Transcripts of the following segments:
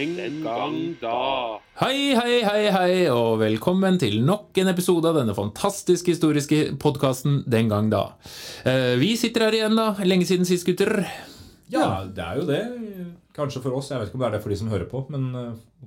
Den gang da. Hei, hei, hei, hei, og velkommen til nok en episode av denne fantastiske historiske podkasten Den gang da. Eh, Vi sitter her igjen, da. Lenge siden sist, gutter. Ja, det er jo det. Kanskje for oss. Jeg vet ikke om det er det for de som hører på. Men uh,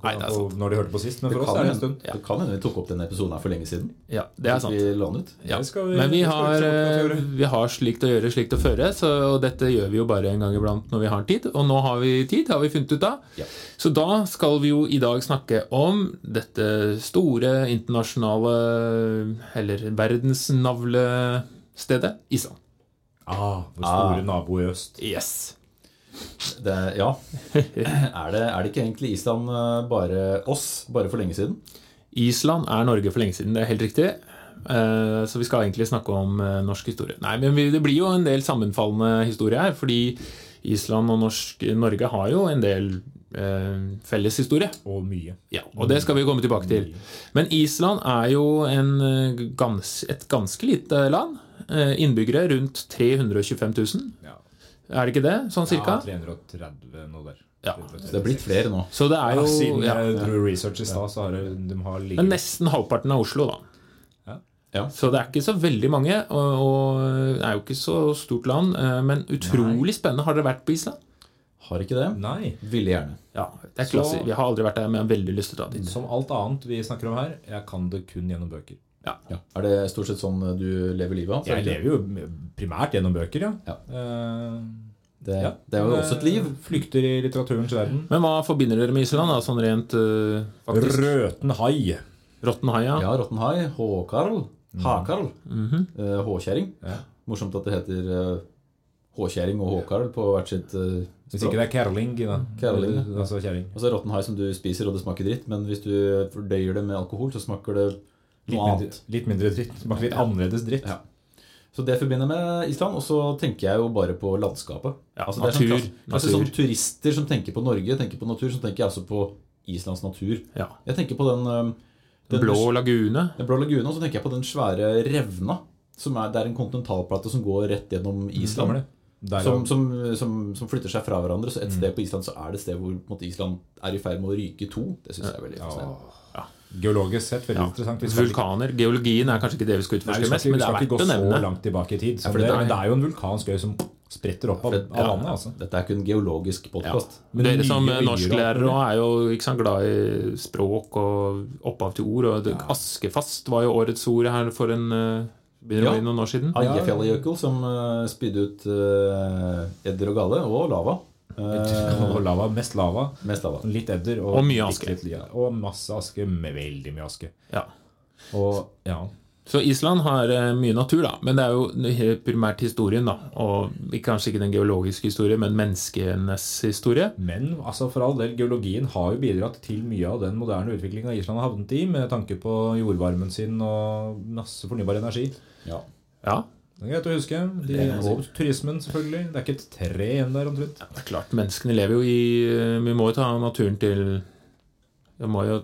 Nei, det er sant. når de hørte på sist. Men Det for oss er det en stund. stund. det kan hende vi tok opp denne episoden her for lenge siden. Ja, det er sant. Vi la ut. Ja. Det skal vi- Men vi skal har, eh, vi har slikt å gjøre, slikt å føre, så, og dette gjør vi jo bare en gang iblant når vi har tid. Og nå har vi tid, har vi funnet ut av. Ja. Så da skal vi jo i dag snakke om dette store internasjonale, eller verdensnavlestedet Island. Ah, vår store Ah. nabo i øst. Yes. Det, ja. Er det, er det ikke egentlig Island eh, bare oss, bare for lenge siden? Island er Norge for lenge siden, det er helt riktig. Eh, Så vi skal egentlig snakke om eh, norsk historie. Nei, men det blir jo en del sammenfallende historie her, fordi Island og norsk, Norge har jo en del eh, felles historie. Og mye. Ja, og det skal vi komme tilbake til. Men Island er jo en, gans, et ganske lite land. Innbyggere rundt 325 000. Ja. Er det ikke det? Sånn cirka? Ja, 330 nå der. Ja. Så det er blitt flere nå. Så det er Ja, siden siden ja. jeg dro research i stad, så har det- de har Men nesten halvparten av Oslo, da. Ja. Så det er ikke så veldig mange, og, og det er jo ikke så stort land. eh, Men utrolig spennende. Har dere vært på Island? Har ikke det? Nei. Ville gjerne. Ja, det er Så- klasse. Vi har aldri vært der, men jeg har veldig lyst til å dra dit. Som alt annet vi snakker om her, jeg kan det kun gjennom bøker. Ja. Er det stort sett sånn eh, du lever livet? Hans? Jeg lever jo primært gjennom bøker, ja. Ja. Eh, Det, ja. det er jo også et liv. Flykter i litteraturens verden. Men hva forbinder dere med Island, da, sånn rent uh, faktisk? Røten hai. Rottenhaia? Ja, Rottenhai, Håkarl, Hakarl, Mhm. eh, Håkjerring. Ja. Morsomt at det heter eh, Håkjerring og Håkarl på hvert sitt uh, Hvis ikke det er kerling, da. Kerling, ja. Altså kjerring. Altså Rottenhai som du spiser, og det smaker dritt, men hvis du fordøyer det med alkohol, så smaker det Litt mindre, litt mindre dritt. Smaker litt annerledes dritt. Ja. Så det forbinder med Island. Og så tenker jeg jo bare på landskapet. Ja, Altså, det er sånn natur. klass- Kanskje natur. sånn turister som tenker på Norge, tenker på natur, så tenker jeg altså på Islands natur. Ja. Jeg tenker på den, den, Den blå lagune. den blå lagune, og så tenker jeg på den svære revna. Som er, det er en kontinentalplate som går rett gjennom Island. Mm, Som, som, som, som flytter seg fra hverandre. Så et Mm. sted på Island så er det et sted hvor måte, Island er i ferd med å ryke i to. Det syns jeg er veldig fascinerende. Geologisk sett veldig Ja. interessant. Vulkaner. Geologien er kanskje ikke det vi skal utforske mest, men vi det skal er ikke gå verdt å så nevne. langt tilbake i tid. Ja, Så det, det men det er jo en vulkansk øy som spretter opp av, av ja, vannet. altså. Dette er ikke en geologisk podkast. Men Dere som norsklærere og er jo ikke sant, glad i språk og opphav til ord. Og det, Askefast var jo årets ord her for en uh, begynner å Ja. bli noen år siden. Eyjafjallajökull som uh, spydde ut uh, edder og galle, og lava. Eh, Og lava, mest lava. mest lava. Litt edder og, Og mye aske. litt lia. Og masse aske med veldig mye aske. Ja. Og ja, Så Island har eh, mye natur, da. Men det er jo primært historien, da. Og kanskje ikke den geologiske historien, men menneskenes historie. Men altså for all del, geologien har jo bidratt til mye av den moderne utviklinga Island har havnet i, med tanke på jordvarmen sin og masse fornybar energi. Ja. Ja, Det er greit å huske. De, Det er og turismen, selvfølgelig. Det er ikke et tre igjen der, omtrent. det er klart. Menneskene lever jo i eh, Vi må jo ta naturen til Vi må jo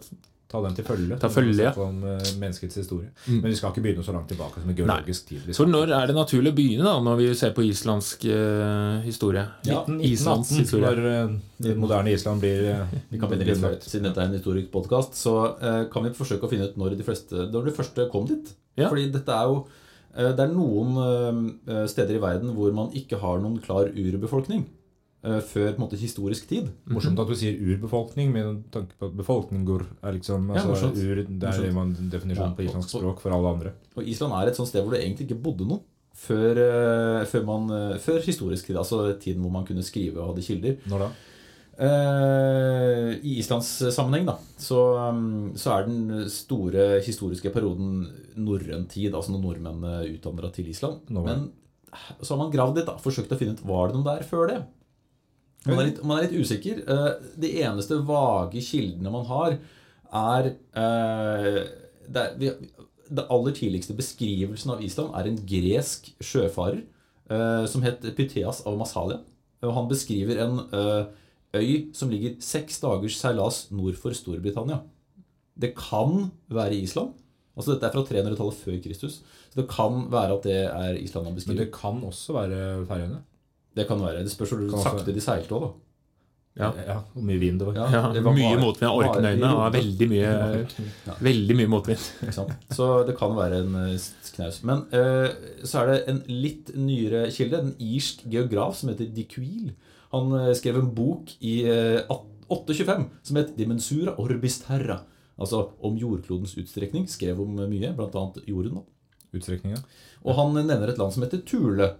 Ta den til følge. Ta følge, ja. Om eh, menneskets historie. Mm. Men vi skal ikke begynne så langt tilbake som en geologisk tid. Vi Så når er det naturlig å begynne, da, når vi ser på islandsk uh, historie? Ja, 19, Islands 1918, historie. når uh, det moderne Island blir uh, Vi kan begynne litt før. Siden dette er en historisk podkast, så kan vi forsøke å finne ut når de, fleste, når de første kom dit. Ja. Fordi dette er jo Det er noen eh, steder i verden hvor man ikke har noen klar urbefolkning eh, før på en måte historisk tid. Morsomt at du sier urbefolkning, med tanke på at befolkninger er liksom Ja, altså, morsomt. ur, Det er en man definisjon Ja, på islandsk språk for alle andre. Og Island er et sånt sted hvor det egentlig ikke bodde noe før, eh, før, man, eh, før historisk tid. Altså tiden hvor man kunne skrive og hadde kilder. Når da? Eh, I Islands sammenheng da, så, um, så er den store historiske perioden norrøn tid, altså når nordmennene utvandra til Island. Norrøn. Men så har man gravd litt, da, forsøkt å finne ut var det noe der før det. Man er litt, man er litt usikker. Uh, De eneste vage kildene man har, er uh, det, er vi, det aller tidligste beskrivelsen av Island er en gresk sjøfarer eh, som het Pytheas av Massalia. Og han beskriver en eh, øy som ligger seks dagers seilas nord for Storbritannia. Det kan være Island. Altså Dette er fra 300-tallet før Kristus. Så det kan være at det er Island han Men det kan også være Færøyene. Det kan være. Det spørs hvor sakte de seilte òg, da. Ja. Ja, Hvor mye vind det var. Ja, det var mye motvind. i har veldig mye, veldig mye motvind. Så det kan være en eh, knaus. Men eh, så er det en litt nyere kilde, en irsk geograf som heter de Quil. Han eh, skrev en bok i eh, 825 som het 'Dimensura orbis terra'. Altså om jordklodens utstrekning. Skrev om mye, bl.a. jorden. Utstrekninga. Og han nevner et land som heter Thule.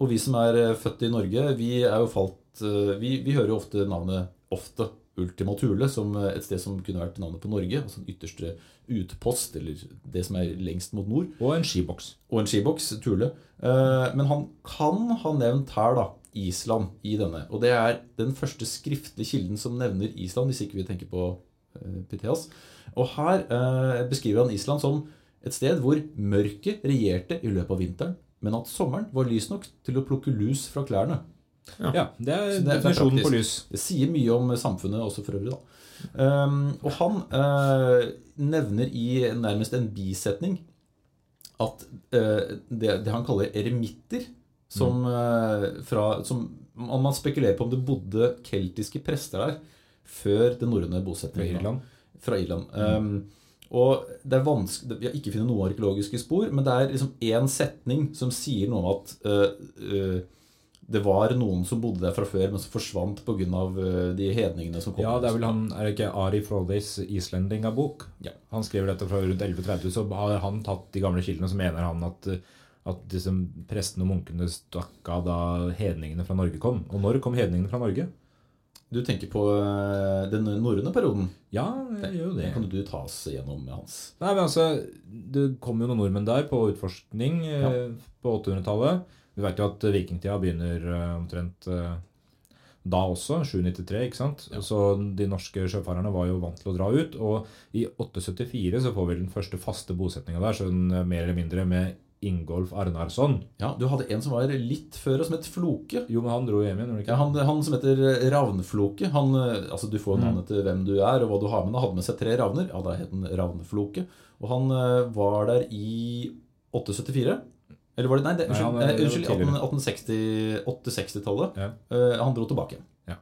Og vi som er eh, født i Norge, vi er jo falt eh, Vi, vi hører jo ofte navnet ofte Ultima Thule som eh, et sted som kunne vært navnet på Norge. Altså den ytterste utpost, eller det som er lengst mot nord. Og en skiboks. Og en skiboks, Thule. Eh, Men han kan ha nevnt her, da, Island i denne. Og det er den første skriftlige kilden som nevner Island, hvis ikke vi tenker på eh, Pytheas. Og her eh, beskriver han Island som et sted hvor mørket regjerte i løpet av vinteren, men at sommeren var lys nok til å plukke lus fra klærne. Ja, det er Så det er på lys. Det sier mye om samfunnet også for øvrig, da. Um, og han uh, nevner i nærmest en bisetning at uh, det, det han kaller eremitter, som, eh, fra, som man spekulerer på om det bodde keltiske prester der før den norrøne Fra. Irland. Fra Irland. Um, og det er vanskelig, Vi har ikke funnet noen arkeologiske spor, men det er liksom én setning som sier noe om at uh, uh, det var noen som bodde der fra før, men som forsvant pga. Uh, de hedningene som kom. Ja, det er vel han Er det ikke Ari Froldeys Islendinga-bok? Ja. Han skriver dette fra rundt 1130, så har han tatt de gamle kildene, så mener han at at liksom, prestene og munkene stakk av da hedningene fra Norge kom. Og når kom hedningene fra Norge? Du tenker på eh, den norrøne perioden? Ja, jeg gjør jo det. Den kan du ta oss gjennom, Hans. Nei, men altså, Det kom jo noen nordmenn der på utforskning ja. på 800-tallet. Vi vet jo at vikingtida begynner eh, omtrent eh, da også, 793, ikke sant? Så de norske sjøfarerne var jo vant til å dra ut. Og i 874 så får vi den første faste bosetninga der, sånn eh, mer eller mindre med Ingolf Arnarsson. Ja, Du hadde en som var litt før, og som het Floke. Jo, men han dro hjem igjen? Ja, han, han som heter Ravnfloke. Han, eh, altså Du får navnet til hvem du er og hva du har med deg. Hadde med seg tre ravner. Ja, da het han Ravnfloke. Og han eh, var der i 874. Eller var det Nei, det, Nei, han eh, unnskyld 1860 860-tallet. Ja. uh, han dro tilbake. Ja.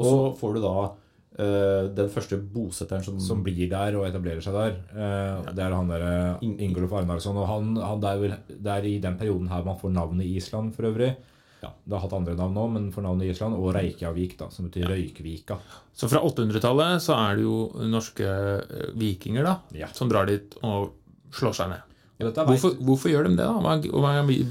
Og så får du da eh, den første bosetteren som, som blir der og etablerer seg der. Eh, Det er han der eh, Ingolf Arnarsson. Og han, han det, er vel, det er i den perioden her man får navnet Island for øvrig. Ja. Det har hatt andre navn nå, men får navnet Island. Og Reykjavik, da, som betyr Røykvika. Så fra 800-tallet så er det jo norske eh, vikinger da, Ja. som drar dit og slår seg ned. Hvorfor, hvorfor gjør de det, da?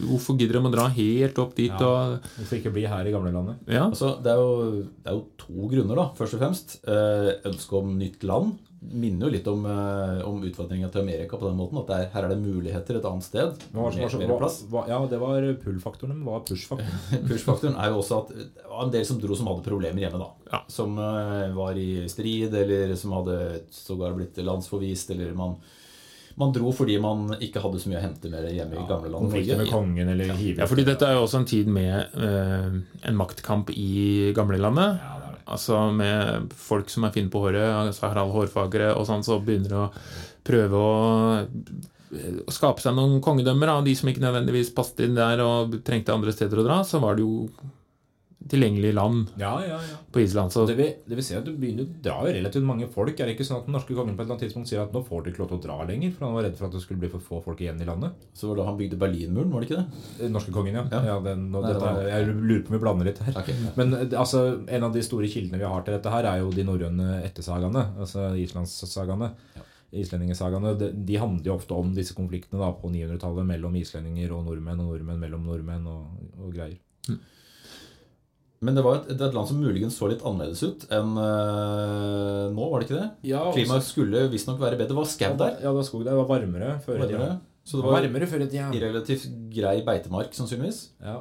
Hvorfor gidder de å dra helt opp dit Ja. og Hvorfor ikke bli her i gamlelandet? Ja. Altså, det, er jo, det er jo to grunner, da, først og fremst. Ønsket ønske om nytt land. Minner jo litt om, eh, om utvandringa til Amerika på den måten. At det er, her er det muligheter et annet sted. Hva Mer, hva, mer plass. hva, ja, det var pull-faktoren, hva var push-faktoren? Push-faktoren er jo også at det var en del som dro som hadde problemer hjemme. da Ja. Som uh, var i strid, eller som hadde sågar blitt landsforvist. Eller man, man dro fordi man ikke hadde så mye å hente med hjemme i gamle land Konflikter med kongen eller hive ja, fordi dette er jo også en tid med uh, en maktkamp i gamlelandet. Ja, det er det. Altså med folk som er fine på håret, altså Harald Hårfagre og sånn, så begynner å prøve å, å skape seg noen kongedømmer. Av De som ikke nødvendigvis passet inn der og trengte andre steder å dra, så var det jo tilgjengelig land Ja, ja, ja. på Island. Så Det vil, det vil si at du begynner å dra jo relativt mange folk. Er det ikke sånn at den norske kongen på et eller annet tidspunkt sier at nå får du ikke lov til å dra lenger, for han var redd for at det skulle bli for få folk igjen i landet? Så var det da han bygde Berlinmuren, var det ikke det? Den norske kongen, ja. Ja. ja den, nå, Nei, dette, var- er- jeg lurer på om vi blander litt her. Ok. Men eh, altså, en av de store kildene vi har til dette her, er jo de norrøne ettersagaene. Altså islandssagaene. Islendingesagaene. De, de handler jo ofte om disse konfliktene da, på 900-tallet mellom islendinger og nordmenn, og nordmenn mellom nordmenn og, og greier. Men det var et, et land som muligens så litt annerledes ut enn eh, nå, var det ikke det? Ja, Klimaet skulle visstnok være bedre. Det var skau der. Ja, det var skog der. Det var varmere før i tida. Så Det var var varmere før i tida. relativt grei beitemark, sannsynligvis. Ja.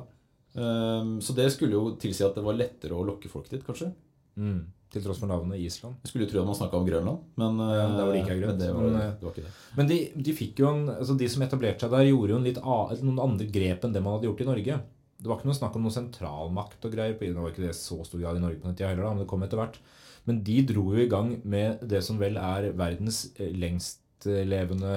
Um, så det skulle jo tilsi at det var lettere å lokke folk dit, kanskje. Mm. Til tross for navnet Island. Jeg skulle jo tro at man snakka om Grønland, men, Ja, det var like grønt, men det, var, men, uh, det var ikke det. Men de, de fikk jo en, altså de som etablerte seg der, gjorde jo en litt noen andre grep enn det man hadde gjort i Norge. Det var ikke noe snakk om noe sentralmakt og greier. på Det var ikke det så stor grad i Norge på den tida heller, da, men det kom etter hvert. Men de dro jo i gang med det som vel er verdens eh, lengstlevende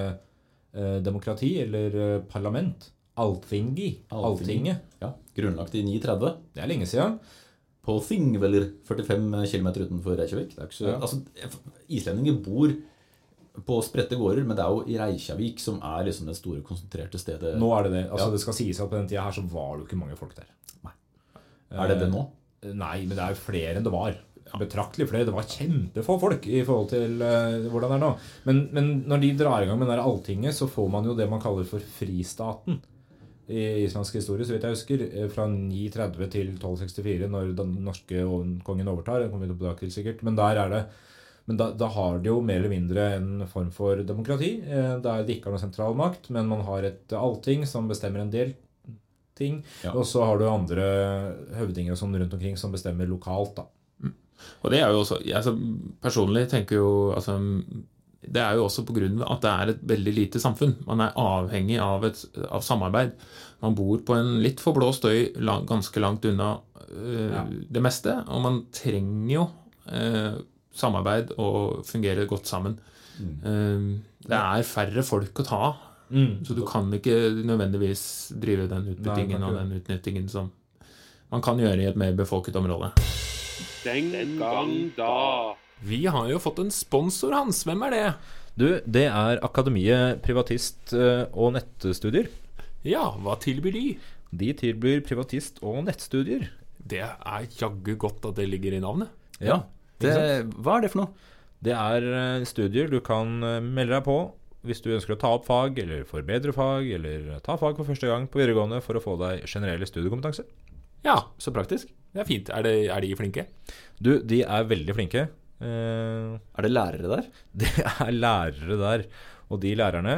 eh, demokrati, eller eh, parlament. Althingi. Alltinget. Ja, Grunnlagt i 930. Det er lenge siden. på Thingveller, 45 km utenfor Reykjavik. Det er ikke så, Ja. altså, islendinger bor på spredte gårder, men det er jo i Reykjavik som er liksom det store, konsentrerte stedet. Nå er det det. Altså, Ja. Det skal sies at på den tida her så var det jo ikke mange folk der. Nei. Er det det nå? Eh, Nei, men det er jo flere enn det var. Betraktelig flere. Det var kjempefå folk i forhold til eh, hvordan det er nå. Men, men når de drar i gang med det der Alltinget, så får man jo det man kaller for fristaten i islandsk historie, så vidt jeg husker. eh, Fra 930 til 1264, når den norske kongen overtar. Det kommer vi til sikkert. Men der er det men da, da har det jo mer eller mindre en form for demokrati. eh, Der det ikke har noe sentral makt, men man har et allting som bestemmer en del ting. Ja. Og så har du andre høvdinger og sånn rundt omkring som bestemmer lokalt, da. Og det er jo også altså, Personlig tenker jo altså, Det er jo også pga. at det er et veldig lite samfunn. Man er avhengig av, et, av samarbeid. Man bor på en litt for blå støy lang, ganske langt unna øh, Ja. det meste. Og man trenger jo øh, samarbeid og fungere godt sammen. Mm. det er færre folk å ta av. Så du kan ikke nødvendigvis drive den utbyttingen Nei, og den utnyttingen som man kan gjøre i et mer befolket område. Den gang da. Vi har jo fått en sponsor, Hans. Hvem er det? Du, det er Akademiet privatist eh, og nettstudier. Ja, hva tilbyr de? De tilbyr privatist- og nettstudier. Det er jaggu godt at det ligger i navnet. Ja, Det, hva er det for noe? Det er eh, studier du kan eh, melde deg på hvis du ønsker å ta opp fag, eller forbedre fag, eller ta fag for første gang på videregående for å få deg generell studiekompetanse. Ja, Så praktisk. det er fint. Er, det, er de flinke? Du, de er veldig flinke. Eh, Er det lærere der? Det er lærere der. Og de lærerne,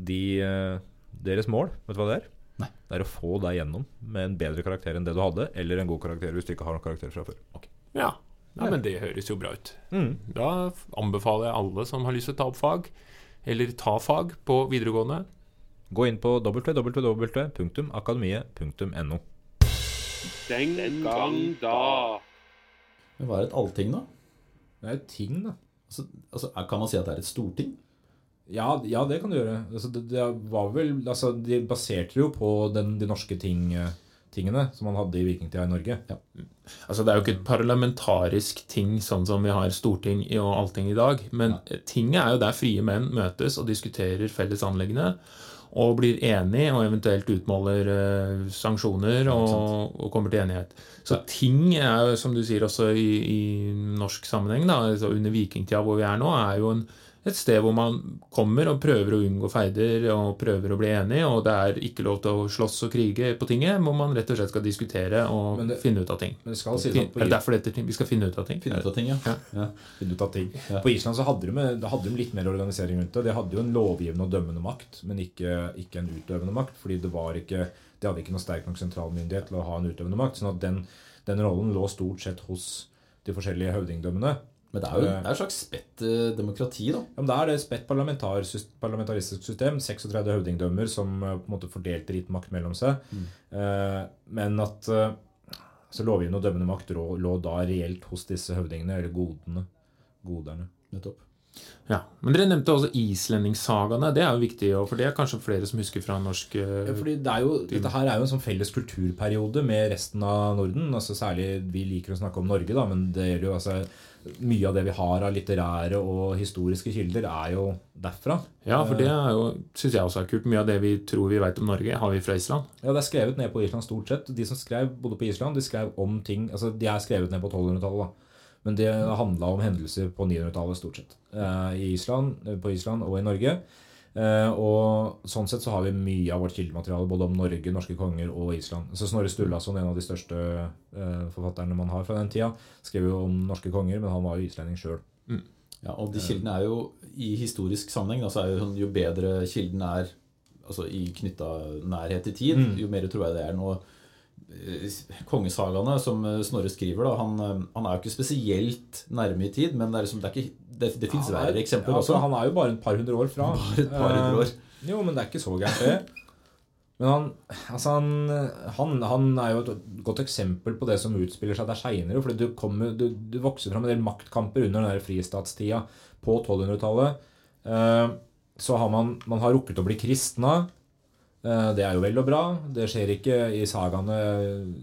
de, eh, deres mål, vet du hva det er? Nei. Det er å få deg gjennom med en bedre karakter enn det du hadde, eller en god karakter hvis du ikke har noen karakter fra før. Ja. Ja, men det høres jo bra ut. Mm. Da anbefaler jeg alle som har lyst til å ta opp fag, eller ta fag på videregående. Gå inn på www.akademiet.no. Den gang da. Men hva er et allting, da? Det er et ting, da. Altså, altså, kan man si at det er et storting? Ja, ja, det kan du gjøre. Altså, det, det var vel, altså, de baserte jo på den, de norske ting, eh, tingene som man hadde i vikingtida i Norge. Altså, det er jo ikke et parlamentarisk ting sånn som vi har storting og allting i dag. Men tinget er jo der frie menn møtes og diskuterer felles anliggende. Og blir enig og eventuelt utmåler uh, sanksjoner og, og kommer til enighet. Så ting er jo, som du sier også i, i norsk sammenheng, da, altså under vikingtida hvor vi er nå, er jo en, et sted hvor man kommer og prøver å unngå feider og prøver å bli enig, og det er ikke lov til å slåss og krige på tinget, hvor man rett og slett skal diskutere og det- finne ut av ting. Men det skal sies at på, er det derfor? Vi skal finne ut av ting? Finne ut av ting, ja. Ja. ja. finne ut av ting. Ja. På Island så hadde de, hadde de litt mer organisering rundt det. De hadde jo en lovgivende og dømmende makt, men ikke, ikke en utøvende makt. fordi det var ikke, de hadde ikke noe sterk nok sentralmyndighet til å ha en utøvende makt. sånn at den, den rollen lå stort sett hos de forskjellige høvdingdømmene. Men det er jo det er et slags spett eh, demokrati, da. Ja, men Det er det spett parlamentar, parlamentaristisk system. 36 høvdingdømmer som eh, på en måte fordelte litt makt mellom seg. Mm. men at eh, altså lovgivende og dømmende makt lå, lå da reelt hos disse høvdingene, eller godene. Goderne. Nettopp. Ja, Men dere nevnte også islendingssagaene. Det er jo viktig, for det er kanskje flere som husker fra norsk eh, Ja, fordi det er jo, dette her er jo en sånn felles kulturperiode med resten av Norden. altså Særlig vi liker å snakke om Norge, da, men det gjelder jo altså mye av det vi har av litterære og historiske kilder, er jo derfra. Ja, for det er jo, syns jeg også er kult. Mye av det vi tror vi vet om Norge, har vi fra Island. Ja, Det er skrevet ned på Island stort sett. De som skrev, bodde på Island, de skrev om ting altså De er skrevet ned på 1200-tallet, da. Men det handla om hendelser på 900-tallet stort sett. Eh, I Island, på Island og i Norge. Eh, og sånn sett så har vi mye av vårt kildemateriale både om Norge, norske konger og Island. Så Snorre Sturlason, en av de største eh, forfatterne man har fra den tida, skrev jo om norske konger, men han var jo islending sjøl. Ja, og de kildene er jo i historisk sammenheng, altså er jo, sånn, jo bedre kilden er altså i knytta nærhet i tid, Mm. jo mer tror jeg det er noe eh, Kongesagaene som Snorre skriver, da, han, han er jo ikke spesielt nærme i tid, men det, er liksom, det, er ikke, det, det fins verre eksempler altså, også. Han er jo bare et par hundre år fra. Bare et par hundre år. Uh, jo, men det er ikke så gærent, det. Men han, altså han, han, han er jo et godt eksempel på det som utspiller seg der seinere. For du, kommer- du, du vokser fram en del maktkamper under den der fristatstida på 1200-tallet. Eh, så har man, man har rukket å bli kristna. Eh, Det er jo vel og bra. Det skjer ikke i sagaene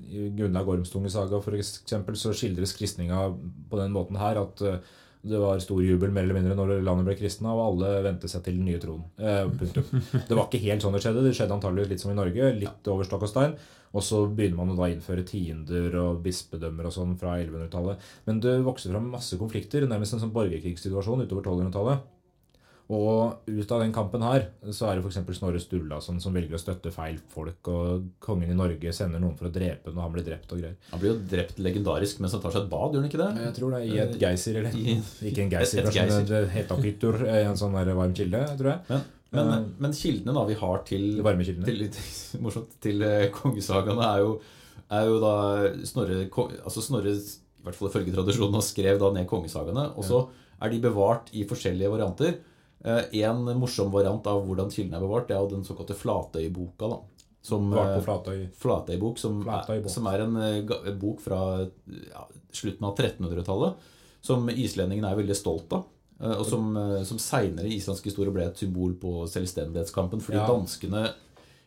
I Gunnar Gormstunge saga eksempel, så skildres kristninga på den måten her at eh, det var stor jubel mer eller mindre når landet ble kristna, og alle vendte seg til den nye tronen. Eh, punktum. Det var ikke helt sånn det skjedde. Det skjedde antageligvis litt som i Norge, litt over stokk og stein. Og så begynner man å da innføre tiender og bispedømmer og sånn fra 1100-tallet. Men det vokste fram masse konflikter, nærmest en sånn borgerkrigssituasjon utover 1200-tallet. Og ut av den kampen her så er det f.eks. Snorre Sturlason som velger å støtte feil folk, og kongen i Norge sender noen for å drepe når han blir drept og greier. Han blir jo drept legendarisk mens han tar seg et bad, gjør han ikke det? Jeg tror det i et geysir, eller I- Ikke en geysir, men et kanskje, men hetakytur, en sånn varm kilde, tror jeg. Men, men, men kildene da vi har til, til, til, morsomt, til eh, kongesagaene er jo, er jo da Snorre, altså Snorre i hvert fall ifølge tradisjonen, og skrev da ned kongesagaene. Og så er de bevart i forskjellige varianter. Eh, En morsom variant av hvordan kildene er bevart, det er jo den såkalte Flatøyboka. da. Som, eh, Flatøy. Flatøybok, som, Flatøybok. er, som er en eh, bok fra ja, slutten av 1300-tallet, som islendingene er veldig stolt av. Og som, som seinere i islandsk historie ble et symbol på selvstendighetskampen. Fordi Ja. danskene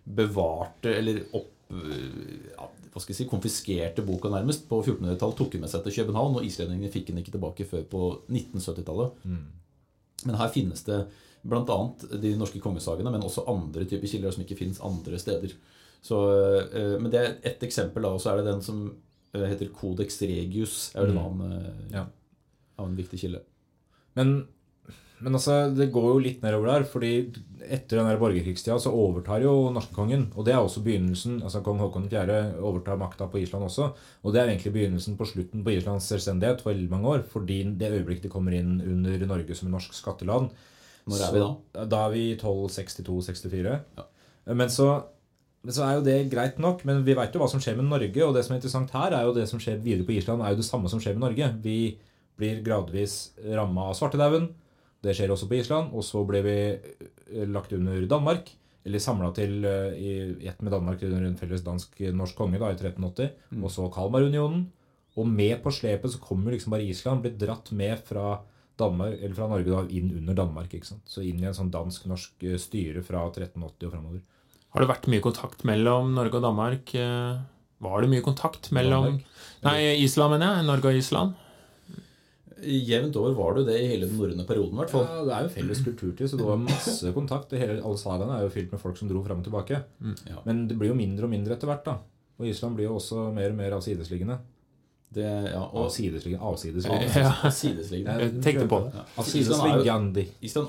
bevarte, eller opp ja, hva skal jeg si, konfiskerte boka nærmest på 1400-tallet. Tok den med seg til København, og islendingene fikk den ikke tilbake før på 1970-tallet. Men her finnes det bl.a. de norske kongesagene, men også andre typer kilder som ikke finnes andre steder. Så, eh, men det er ett eksempel, da, og så er det den som eh, heter Codex Regius. er vel Mm. navn eh, Ja. av en viktig kilde. Men, men altså, det går jo litt nedover der, fordi etter den der borgerkrigstida så overtar jo norskekongen. Og det er også begynnelsen. altså Kong Haakon 4. overtar makta på Island også. Og det er egentlig begynnelsen på slutten på Islands selvstendighet for veldig mange år. Fordi det øyeblikket kommer inn under Norge som en norsk skatteland Når er vi da? Da er vi 1262-64. Men så men så er jo det greit nok, men vi veit jo hva som skjer med Norge. Og det som er interessant her, er jo det som skjer videre på Island, er jo det samme som skjer med Norge. Vi blir gradvis ramma av svartedauden. Det skjer også på Island. Og så ble vi eh, lagt under Danmark. Eller samla til eh, i ett med Danmark under en felles dansk-norsk konge da, i 1380. Og så Kalmarunionen. Og med på slepet så kommer liksom bare Island, blir dratt med fra Danmark, eller fra Norge da, inn under Danmark. ikke sant? Så inn i en sånn dansk-norsk eh, styre fra 1380 og framover. Har det vært mye kontakt mellom Norge og Danmark? Var det mye kontakt mellom Danmark? Nei, Island, mener jeg. Norge og Island. Jevnt over var det jo det i hele den norrøne perioden, hvert fall. Ja, Det er jo felles kulturtid, så det var masse kontakt. Det hele, alle sagaene er jo fylt med folk som dro fram og tilbake. Ja. Men det blir jo mindre og mindre etter hvert. da. Og Island blir jo også mer og mer avsidesliggende. Det, ja, og? Avsidesliggende. Ja. Jeg tenkte på det. Ja. Altså, Island er jo-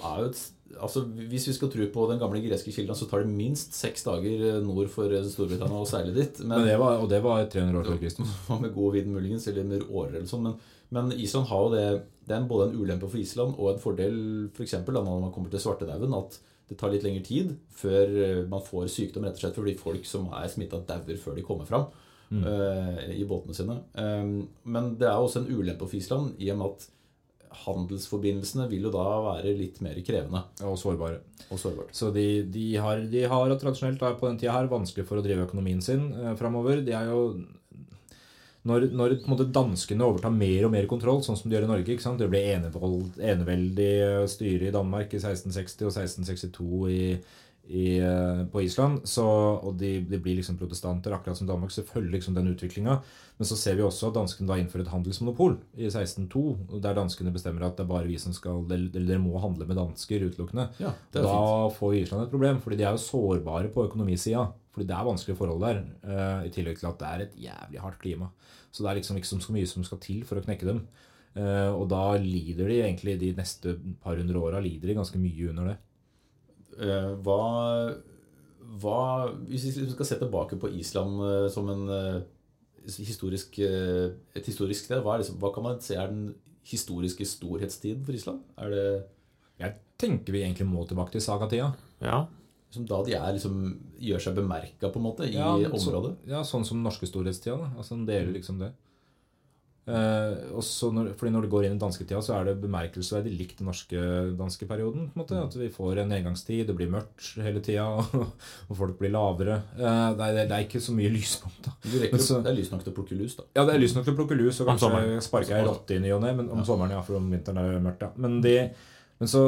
er et Altså, Hvis vi skal tro på den gamle greske kilden, så tar det minst seks dager eh, nord for eh, Storbritannia å seile dit. Men det var, og det var 300 år før Kristus. Med god vind muligens, eller med årer eller sånn. Men, men Island har jo det Det er både en ulempe for Island og en fordel for eksempel, da, når man kommer til svartedauden, at det tar litt lengre tid før eh, man får sykdom, rett og slett fordi folk som er smitta, dauer før de kommer fram eh, i båtene sine. Um, men det er også en ulempe for Island i og med at handelsforbindelsene vil jo da være litt mer krevende Og sårbare. og sårbart. Så de, de, har, de har tradisjonelt på den tida her vanskelig for å drive økonomien sin eh, framover. De er jo når, når måte, danskene overtar mer og mer kontroll, sånn som de gjør i Norge ikke sant? Det ble enevold, eneveldig styre i Danmark i 1660 og 1662 i, i, eh, på Island. Så, og de, de blir liksom protestanter, akkurat som Danmark. Så følger liksom den utviklinga. Men så ser vi også at danskene da innfører et handelsmonopol i 1602, der danskene bestemmer at det er bare vi som skal Eller dere må handle med dansker utelukkende. Ja, Da fint. får Island et problem, fordi de er jo sårbare på økonomisida. Fordi det er vanskelige forhold der, uh, i tillegg til at det er et jævlig hardt klima. Så det er liksom ikke så så mye som skal til for å knekke dem. Uh, og da lider de egentlig de neste par hundre åra ganske mye under det. Eh, hva, hva Hvis vi liksom skal se tilbake på Island eh, som en eh, historisk, eh, et historisk sted, hva, er liksom, hva kan man se er den historiske storhetstiden for Island? Er det Jeg tenker vi egentlig må tilbake til sagatida. Ja. Som da de er, liksom, gjør seg bemerka på en måte i Ja, området? så- ja, sånn som norske storhetstida. Da. Altså, den deler liksom det. Eh, og så når, fordi når det går inn i dansketida, så er det bemerkelsesverdig likt den norske danske perioden. på en måte, At vi får en nedgangstid, det blir mørkt hele tida, og folk blir lavere. Eh, det, er, det er ikke så mye lyspunkt. da. Men så- det er lyst nok til å plukke lus, da. Ja, det er lyst nok til å plukke lus, og kanskje sparker jeg rotte i ny og ne, men om sommeren, ja, for om vinteren er det mørkt, ja. Men de, Men så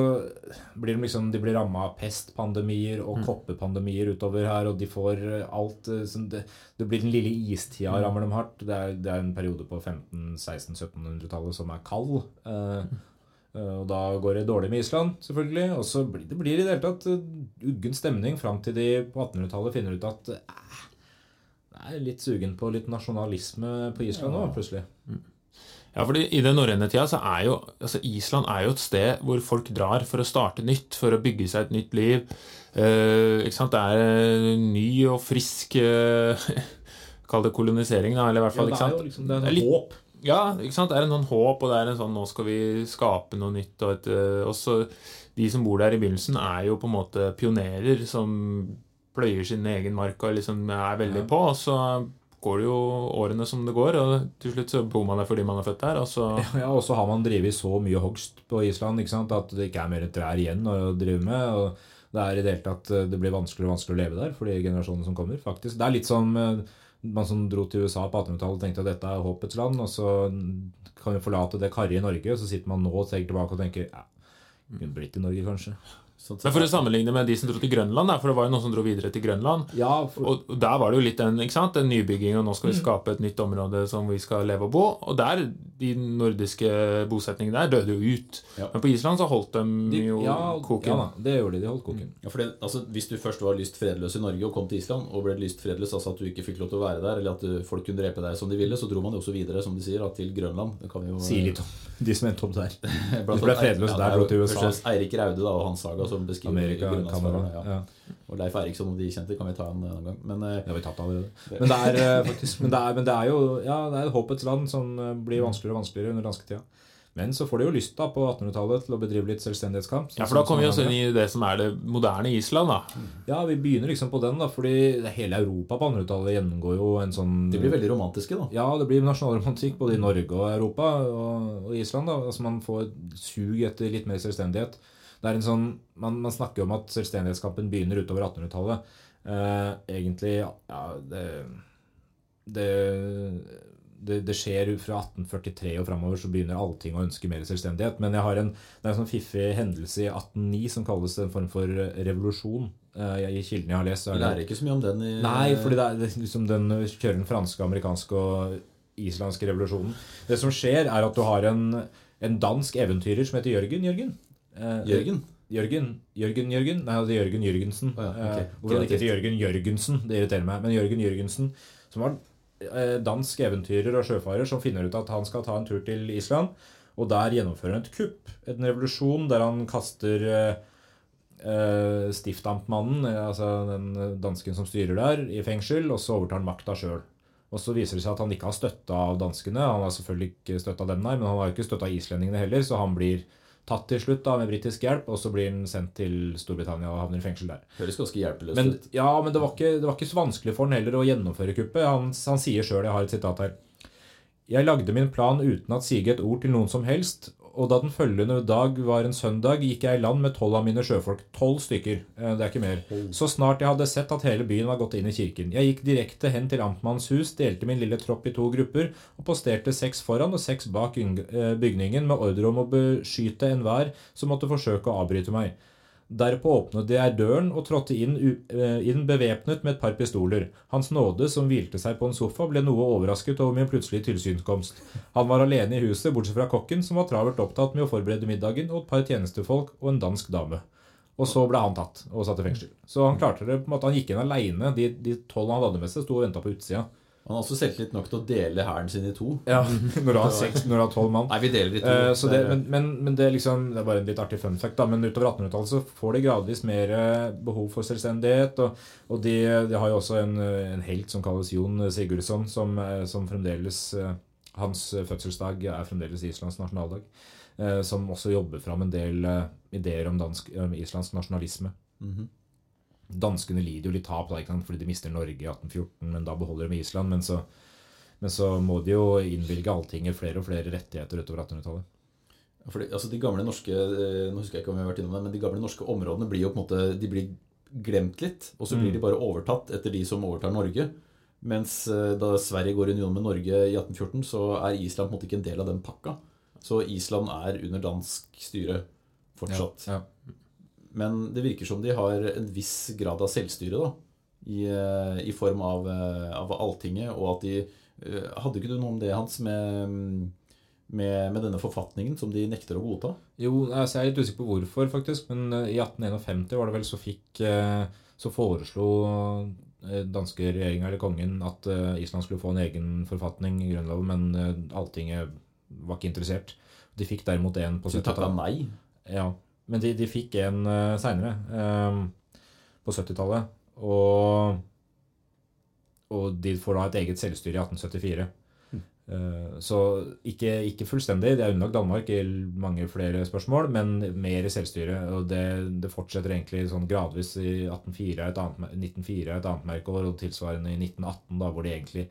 blir de liksom De blir ramma av pestpandemier og Mm. koppepandemier utover her, og de får eh, alt eh, det, det blir den lille istida Mm. rammer dem hardt. Det er, det er en periode på 1500-, 1600-1700-tallet som er kald. eh, eh, og da går det dårlig med Island, selvfølgelig. Og så blir det blir i det hele tatt uggen stemning fram til de på 1800-tallet finner ut at eh, det er litt sugen på litt nasjonalisme på Island nå, plutselig. Ja, fordi I den norrøne tida så er jo altså Island er jo et sted hvor folk drar for å starte nytt, for å bygge seg et nytt liv. Eh, ikke sant? Det er eh, ny og frisk eh, Kall det kolonisering, da. Eller i hvert fall, Ja, det ikke er sant? jo liksom det er Det er litt- håp. Ja, ikke sant? Det er en sånn håp, og det er en sånn Nå skal vi skape noe nytt. Og et, eh, også de som bor der i begynnelsen, er jo på en måte pionerer som pløyer sin egen mark og liksom er veldig på. Og så går det jo årene som det går, og til slutt så bor man der fordi man er født der. Og så Ja, og har man drevet så mye hogst på Island ikke sant? at det ikke er mer trær igjen å drive med. og Det er i det hele tatt eh, det blir vanskeligere og vanskeligere å leve der for de generasjonene som kommer. faktisk. Det er litt som eh, man som dro til USA på 1800-tallet og tenkte at dette er håpets land, og så kan vi forlate det karrige Norge, og så sitter man nå og tenker tilbake og tenker ja, kunne blitt i Norge, kanskje. Sånn Men for å sammenligne med de som dro til Grønland, for det var jo noen som dro videre til Grønland. Ja, for, Og der var det jo litt den, ikke sant? den nybygging, og nå Mm. skal vi skape et nytt område som vi skal leve og bo. Og der, de nordiske bosetningene der døde jo ut. Ja. Men på Island så holdt de de, jo ja, koken. Ja, da, det gjorde de. De holdt koken. Ja, for det, altså, Hvis du først var lyst fredløs i Norge og kom til Island og ble lyst fredløs, altså at du ikke fikk lov til å være der, eller at du, folk kunne drepe deg som de ville, så dro man jo også videre, som de sier, da, til Grønland. Det kan vi jo Sier litt om de som endte opp der. Blant De ble fredløse der, det der, dro til jo USA. først og fremst Som beskriver Amerika, Canada. Ja. Ja. Og Leif Eriksson og de kjente kan vi ta en annen gang. Men eh, Det har vi tatt allerede. Men det er eh, faktisk Men det er, men det er jo ja, det er et håpets land som eh, blir vanskeligere og vanskeligere under dansketida. Men så får de jo lyst da på 1800-tallet til å bedrive litt selvstendighetskamp. sånn Ja, for da kommer vi oss inn i det som er det moderne Island, da. Ja, vi begynner liksom på den, da, fordi hele Europa på 1800-tallet gjennomgår jo en sånn de blir veldig romantiske, da. Ja, det blir nasjonalromantikk både i Norge og Europa og, og Island. da, altså Man får sug etter litt mer selvstendighet. Det er en sånn, Man, man snakker om at selvstendighetskampen begynner utover 1800-tallet. Eh, egentlig Ja, det det, det det skjer fra 1843 og framover, så begynner allting å ønske mer selvstendighet. Men jeg har en, det er en sånn fiffig hendelse i 1809 som kalles en form for revolusjon. Eh, I kildene jeg har lest, Du er lærer ikke så mye om den i Nei, fordi det er liksom den kjører den franske, amerikanske og islandske revolusjonen. Det som skjer, er at du har en, en dansk eventyrer som heter Jørgen. Jørgen? Eh, Jørgen? Jørgen, Jørgen, Jørgen Nei, det er Jørgen Jørgensen. Oh, ja, okay. Hvordan ikke heter Jørgen Jørgensen? Det irriterer meg. Men Jørgen Jørgensen, som var eh, dansk eventyrer og sjøfarer, som finner ut at han skal ta en tur til Island, og der gjennomfører han et kupp. En revolusjon der han kaster eh, eh, stiftamtmannen, eh, altså den dansken som styrer der, i fengsel, og så overtar han makta sjøl. Og så viser det seg at han ikke har støtte av danskene. Han har selvfølgelig ikke støtte av dem, nei, men han har jo ikke støtte av islendingene heller, så han blir tatt til slutt da med britisk hjelp, og så blir han sendt til Storbritannia og havner i fengsel der. Høres ganske hjelpeløst Men, ut. ja, men det var, ikke, det var ikke så vanskelig for han heller å gjennomføre kuppet. Han, han sier sjøl, jeg har et sitat her Jeg lagde min plan uten at sige et ord til noen som helst, og da den følgende dag var en søndag, gikk jeg i land med tolv av mine sjøfolk. Tolv stykker. Eh, Det er ikke mer. Så snart jeg hadde sett at hele byen var gått inn i kirken. Jeg gikk direkte hen til amtmannens hus, delte min lille tropp i to grupper og posterte seks foran og seks bak eh, bygningen med ordre om å beskyte enhver som måtte forsøke å avbryte meg. Derpå åpnet jeg døren og trådte inn, eh, inn bevæpnet med et par pistoler. Hans nåde, som hvilte seg på en sofa, ble noe overrasket over min plutselige tilsynskomst. Han var alene i huset, bortsett fra kokken, som var travelt opptatt med å forberede middagen, og et par tjenestefolk og en dansk dame. Og så ble han tatt og satt i fengsel. Så han klarte det på en måte, han gikk inn aleine. De tolv han hadde med seg, sto og venta på utsida. Han har også selvtillit nok til å dele hæren sin i to. Ja, når du har tolv mann. Nei, vi deler i to. Uh, så det, men, men, men det er liksom Det er bare en litt artig fun fact, da. Men utover 1800-tallet så får de gradvis mer eh, behov for selvstendighet. Og, og de, de har jo også en, eh, en helt som kalles Jon Sigurdsson, som, som fremdeles Hans fødselsdag er fremdeles Islands nasjonaldag. Uh, Som også jobber fram en del ideer om dansk, om islandsk nasjonalisme. Mhm. Danskene lider jo litt tap fordi de mister Norge i 1814, men da beholder de Island. Men så, men så må de jo innvilge Alltinget flere og flere rettigheter utover 1800-tallet. Fordi, altså de gamle norske eh, Nå husker jeg ikke om vi har vært innom det, men de gamle norske områdene blir jo på en måte De blir glemt litt, og så blir Mm. de bare overtatt etter de som overtar Norge. Mens eh, da Sverige går i union med Norge i 1814, så er Island på en måte ikke en del av den pakka. Så Island er under dansk styre fortsatt. Ja, Ja. Men det virker som de har en viss grad av selvstyre, da. I, eh, i form av, eh, av Alltinget, og at de eh, Hadde ikke du noe om det, Hans, med, med, med denne forfatningen som de nekter å godta? Jo, altså jeg er litt usikker på hvorfor, faktisk. Men i 1851 var det vel så fikk Så foreslo danske regjeringa eller kongen at Island skulle få en egen forfatning i Grunnloven, men Alltinget var ikke interessert. De fikk derimot en på Så de takka 70-tallet. nei? Ja, men de, de fikk en uh, seinere, på 70-tallet. Og, og de får da et eget selvstyre i 1874. Uh, så ikke, ikke fullstendig. De er underlagt Danmark i mange flere spørsmål, men mer i selvstyre. Og det, det fortsetter egentlig sånn gradvis i 1804 er et annet, mer- 1904 er et annet merkeår, og tilsvarende i 1918, da, hvor de egentlig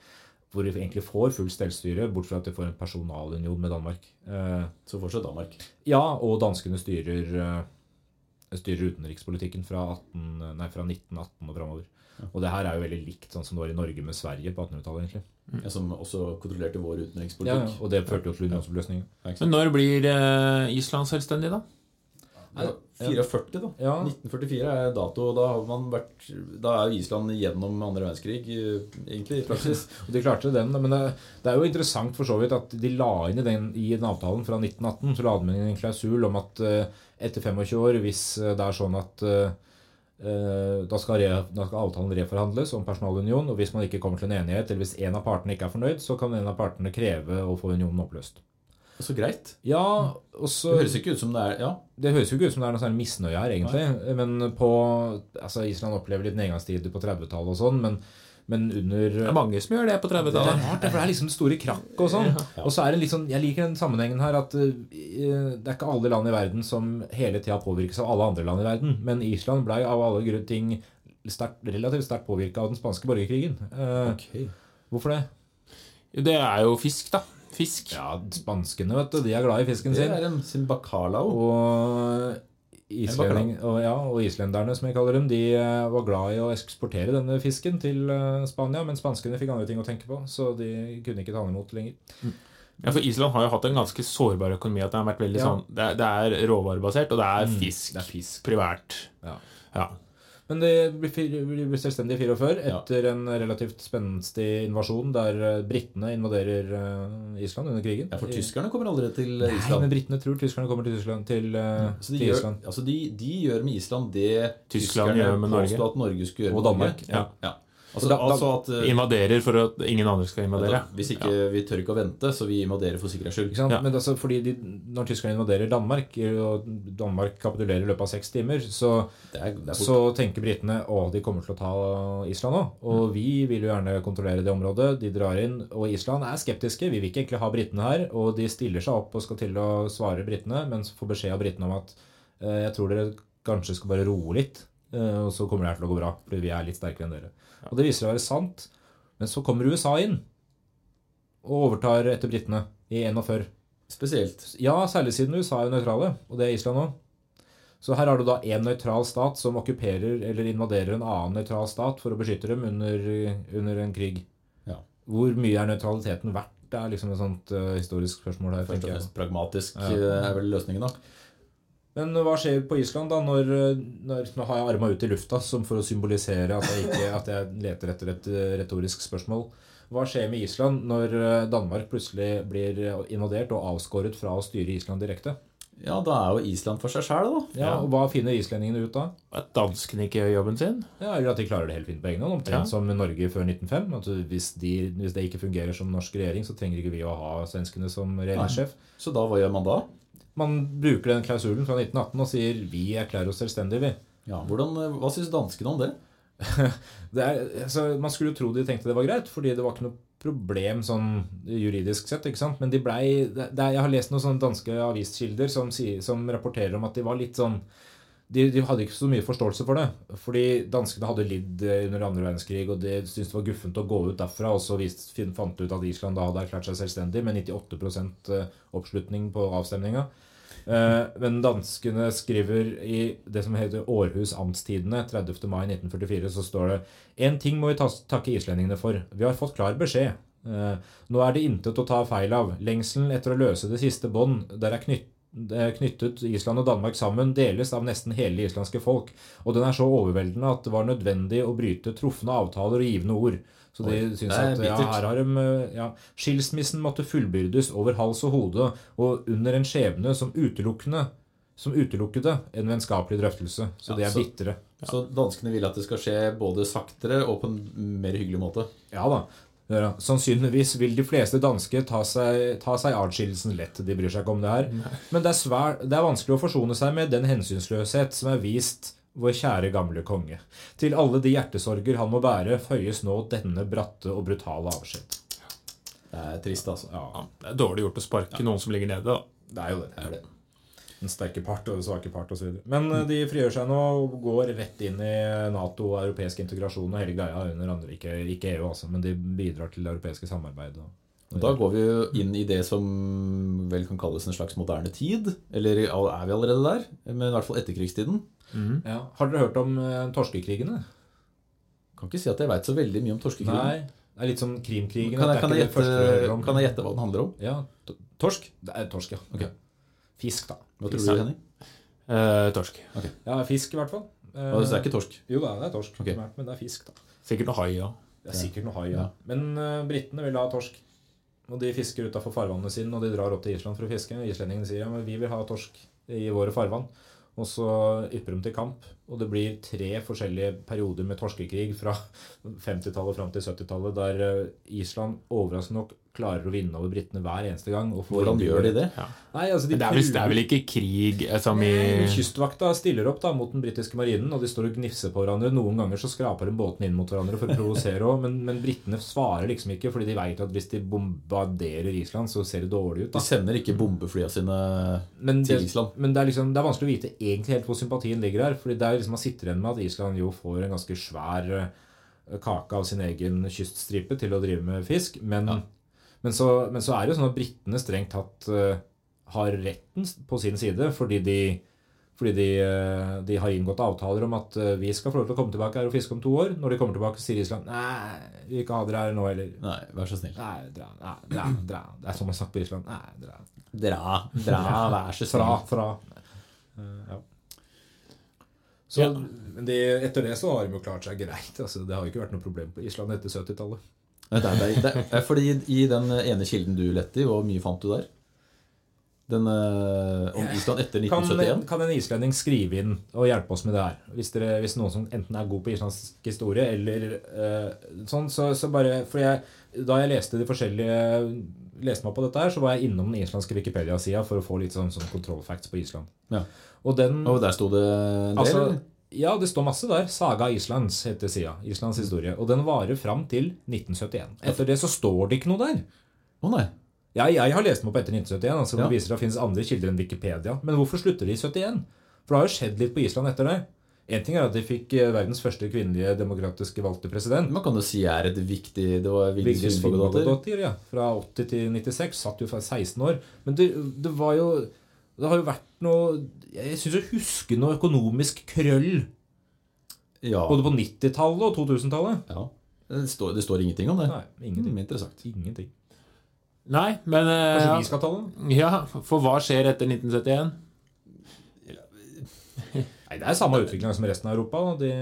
hvor de egentlig får fullt selvstyre, bortsett fra at de får en personalunion med Danmark. Eh, Så fortsatt Danmark. ja, og danskene styrer, eh, styrer utenrikspolitikken fra, 18, nei, fra 1918 og framover. Og det her er jo veldig likt sånn som det var i Norge med Sverige på 1800-tallet. egentlig. Ja, som også kontrollerte vår Ja, ja. og det førte jo til unionsoppløsningen. Men når blir eh, Island selvstendig, da? Ja, 44, da. Ja. 1944 er dato. Da har man vært Da er Island gjennom andre verdenskrig, eh, egentlig, i praksis. Og de klarte den, men det, det er jo interessant for så vidt at de la inn i den, i den avtalen fra 1918 så la de inn en klausul om at eh, etter 25 år, hvis eh, det er sånn at da, skal re, da skal avtalen reforhandles om personalunion, og hvis man ikke kommer til en enighet, eller hvis en av partene ikke er fornøyd, så kan en av partene kreve å få unionen oppløst. Så greit. Ja, også, Det høres ikke ut som det er Ja, Det høres jo ikke ut som det er noe særlig misnøye her, egentlig. Men på altså Island opplever litt nedgangstider på 30-tallet og sånn, men, men under Det er mange som gjør det på er 30-tallet. Det, det er liksom store krakk og sånn. Og så er det litt sånn, Jeg liker den sammenhengen her at uh, det er ikke alle land i verden som hele tida påvirkes av alle andre land i verden. Men Island blei av alle grunn ting sterkt, relativt sterkt påvirka av den spanske borgerkrigen. Uh, Hvorfor det? Det er jo fisk, da. Fisk. Ja, Spanskene vet du, de er glad i fisken sin. det er en sin bacalao. Og, islending, og, ja, og islenderne, som jeg kaller dem, de eh, var glad i å eksportere denne fisken til eh, Spania, men spanskene fikk andre ting å tenke på, så de kunne ikke ta den imot lenger. Ja, for Island har jo hatt en ganske sårbar økonomi. At det har vært veldig Ja. sånn Det er, det er råvarebasert, og det er Mm, fisk. det er fisk. Privært. Ja. Ja. Men de blir selvstendige i 44 etter en relativt spenstig invasjon der eh, britene invaderer eh, Island under krigen. Ja, for tyskerne kommer aldri til Nei, men Island. britene tror tyskerne kommer til, Island. til, ja, Så de til gjør, Island. altså de, de gjør med Island det Tyskland tyskerne gjør med Norge. påstod at Norge skulle gjøre Og Danmark. Norge. Ja. Ja. Altså, Da- altså at eh, Invaderer for at ingen andre skal invadere. Da, Hvis ikke vi tør ikke å vente, så vi invaderer for sikkerhets skyld. Ja. Men altså, fordi de, når tyskerne invaderer Danmark, og Danmark kapitulerer i løpet av seks timer, så, Det er, det er så tenker britene å, de kommer til å ta Island nå. Og vi vil jo gjerne kontrollere det området. De drar inn, og Island er skeptiske. Vi vil ikke egentlig ha britene her. Og de stiller seg opp og skal til å svare britene, men får beskjed av britene om at eh, jeg tror dere kanskje skal bare roe litt, og så kommer det her til å gå bra. Fordi vi er litt sterkere enn dere. Og det viser seg å være sant. Men så kommer USA inn og overtar etter britene i 41. spesielt. Ja, særlig siden USA er nøytrale, og det er Island òg. Så her har du da én nøytral stat som okkuperer eller invaderer en annen nøytral stat for å beskytte dem under, under en krig. Ja. Hvor mye er nøytraliteten verdt? Det er liksom et sånt uh, historisk spørsmål her. Først og fremst pragmatisk Ja. eh, er vel løsningen, da. Men hva skjer på Island da når, når Nå har jeg arma ut i lufta som for å symbolisere at jeg, ikke, at jeg leter etter et eh, retorisk spørsmål. Hva skjer med Island når eh, Danmark plutselig blir invadert og avskåret fra å styre Island direkte? Ja, da er jo Island for seg sjæl, da. Ja, og Hva finner islendingene ut da? At danskene ikke gjør jobben sin. Ja, Eller at de klarer det helt fint på egen hånd. Omtrent Ja. som Norge før 1905. At hvis, de, hvis det ikke fungerer som norsk regjering, så trenger ikke vi å ha svenskene som regjeringssjef. Så da, hva gjør man da? Man bruker den klausulen fra 1918 og sier vi erklærer oss selvstendige, vi. Ja, hvordan, eh, Hva syns danskene om det? Det er, altså, man skulle jo tro de tenkte det var greit, fordi det var ikke noe problem sånn juridisk sett. ikke sant? Men de blei Jeg har lest noen sånne danske aviskilder som, som rapporterer om at de var litt sånn de, de hadde ikke så mye forståelse for det. Fordi danskene hadde lidd eh, under andre verdenskrig, og de syntes det var guffent å gå ut derfra. Og så vist, fant ut at Island da hadde erklært seg selvstendig med 98% oppslutning på avstemninga. Eh, Men danskene skriver i det som heter Århus Amtstidene 30. mai 1944, så står det En ting må vi takke islendingene for. Vi har fått klar beskjed. Eh, Nå er det intet å ta feil av. Lengselen etter å løse det siste bånd der er knytt, eh, knyttet Island og Danmark sammen, deles av nesten hele det islandske folk. Og den er så overveldende at det var nødvendig å bryte trufne avtaler og givende ord. Så de syns at ja, her har de ja, Skilsmissen måtte fullbyrdes over hals og hode, og under en skjebne som utelukkende som utelukkede en vennskapelig drøftelse. Så Ja, de er så- ja. Så danskene vil at det skal skje både saktere og på en mer hyggelig måte. Ja da. Ja, Sannsynligvis vil de fleste danske ta seg, ta seg adskillelsen lett. De bryr seg ikke om det her. Men det er, svær, det er vanskelig å forsone seg med den hensynsløshet som er vist vår kjære gamle konge. Til alle de hjertesorger han må bære, føyes nå denne bratte og brutale avskjed. Det er trist, altså. Ja, det er dårlig gjort å sparke noen som ligger nede. da. Det er jo det. det, er det. Den sterke part og den svake part osv. Men eh, de frigjør seg nå og går rett inn i Nato og europeisk integrasjon og hele greia under andre. Ikke, ikke EU, altså, men de bidrar til det europeiske samarbeidet. Da går vi jo inn i det som vel kan kalles en slags moderne tid. Eller er vi allerede der? Men i hvert fall etterkrigstiden. Ja. Har dere hørt om eh, torskekrigene? Kan ikke si at jeg veit så veldig mye om torskekrigen. Nei. Det er litt som krimkrigen. Kan jeg, kan, jeg gjette, kan jeg gjette hva den handler om? Ja, Torsk? Det er torsk, ja. Ok. Fisk, da. Hva tror du, Henning? Eh, torsk. Ja, fisk i hvert fall. Eh, Altså, det er ikke torsk. Jo det er torsk, okay. men det er fisk, da. Sikkert noe hai ja. Det er sikkert noe hai, ja. Ja. Men uh, britene vil ha torsk. Og de fisker utafor farvannene sine, og de drar opp til Island for å fiske. Islendingene sier ja, men vi vil ha torsk i våre farvann. Og så ypper de til kamp, og det blir tre forskjellige perioder med torskekrig fra 50-tallet fram til 70-tallet, der eh, Island overraskende nok klarer å vinne over britene hver eneste gang. Og Hvordan gjør de det? Nei, altså de Det er, vel, det er vel ikke krig eh, som i Kystvakta stiller opp da mot den britiske marinen, og de står og gnifser på hverandre. Noen ganger så skraper de båtene inn mot hverandre for å provosere òg, men, men britene svarer liksom ikke, fordi de vet at hvis de bombarderer Island, så ser det dårlig ut. De sender ikke bombeflya sine Men det, til Island. men det er liksom, det er vanskelig å vite egentlig helt hvor sympatien ligger her. fordi det er liksom Man sitter igjen med at Island jo får en ganske svær eh, kake av sin egen kyststripe til å drive med fisk. Men, men, så, men så er det jo sånn at britene strengt tatt eh, har retten på sin side, fordi de fordi de, eh, de har inngått avtaler om at vi skal få lov til å komme tilbake her og fiske om to år. Når de kommer tilbake, sier Island nei, vi vil ikke ha dere her nå heller. Nei, vær så snill. Nei, dra, nei, dra, dra. Det er sånn man snakker på Island. Nei, dra. Dra, dra, vær så snill. fra. Eh, ja. Så men de, etter det så har de jo klart seg greit. Altså, det har jo ikke vært noe problem på Island etter 70-tallet. Nei, Det er, det er, det er fordi I den ene kilden du lette i, hvor mye fant du der? Den eh, om Island etter 1971? kan en islending skrive inn og hjelpe oss med det her? Hvis, dere, hvis noen som enten er god på islandsk historie eller uh, sånn, så, så bare For jeg, da jeg leste de forskjellige leste meg på dette her, så var jeg innom den islandske Wikipedia-sida for å få litt sånn, sånn kontrollfacts på Island. Ja. Og den Og der sto det en del? Altså, ja, det står masse der. Saga Islands heter sida. Islands historie. Og den varer fram til 1971. Etter det så står det ikke noe der. Å nei. Ja, jeg har lest meg opp etter 1971, altså Ja. det viser at det finnes andre kilder enn Wikipedia. Men hvorfor slutter de i 71? For det har jo skjedd litt på Island etter det. En ting er at de fikk eh, verdens første kvinnelige demokratiske valgte president. Man kan jo si er et viktig Det var Vigdis. Finnbogadottir, ja. Fra 80 til 96. Satt jo fra 16 år. Men det, det var jo Det har jo vært noe Jeg syns å huske noe økonomisk krøll Ja. både på 90-tallet og 2000-tallet. ja. Det, står, det står ingenting om det. Nei, ingenting. Mm, interessant. Ingenting. Nei, men eh, Kanskje vi skal ta den? ja, For hva skjer etter 1971? Nei, Det er samme utvikling som resten av Europa. da. De,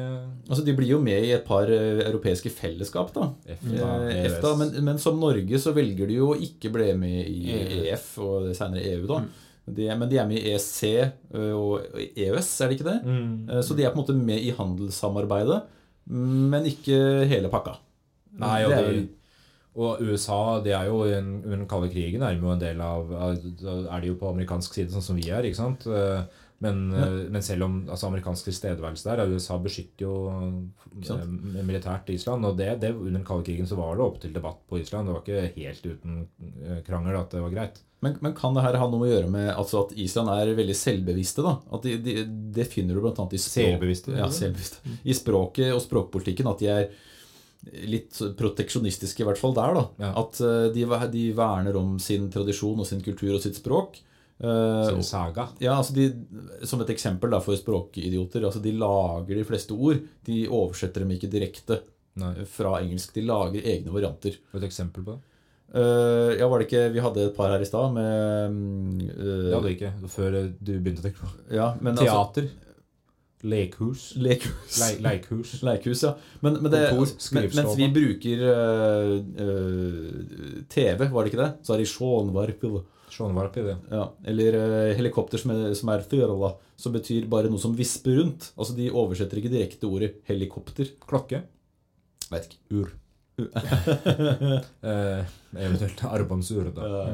Altså, De blir jo med i et par eh, europeiske fellesskap, da. EFTA, Eh. EFTA, men, men som Norge så velger de jo å ikke bli med i EF og senere EU, da. De, er- men de er med i EC og EØS, er det ikke det? Mm. Eh, Så de er på en måte med i handelssamarbeidet, men ikke hele pakka. Nei, og, Det er jo og USA det er jo under den kalde krigen er de jo en del av av- er de jo på amerikansk side, sånn som vi er. ikke sant? Men, eh, men selv om altså, amerikansk tilstedeværelse der USA beskytter jo eh, militært Island. Og det, det under den kalde krigen så var det opp til debatt på Island. Det var ikke helt uten eh, krangel at det var greit. Men, men kan det her ha noe å gjøre med altså at Island er veldig selvbevisste? da? At de, de, Det finner du bl.a. i språk-? Ja, selvbevisste. I språket og språkpolitikken. At de er litt proteksjonistiske, i hvert fall der. da. Ja. At de, de verner om sin tradisjon og sin kultur og sitt språk. Så saga. ja, altså de, Som et eksempel da for språkidioter. altså De lager de fleste ord. De oversetter dem ikke direkte Nei. fra engelsk. De lager egne varianter. Et eksempel på det? Uh, ja, var det ikke Vi hadde et par her i stad med uh, eh, Det hadde vi ikke før du begynte å tenke på Ja, men altså Teater. Lekhus. Lekhus. Le Leikhus. Leikhus, ja. Men, men det, Kontor, altså, mens vi bruker uh, TV, var det ikke det? Så er det Sjånvarp i det. Ja. Eller eh, helikopter som er, som er fjørola, som betyr bare noe som visper rundt. Altså De oversetter ikke direkte ordet helikopter. Klokke. Vet ikke. Ur. Eh, eventuelt armbåndsur. Da. Ja.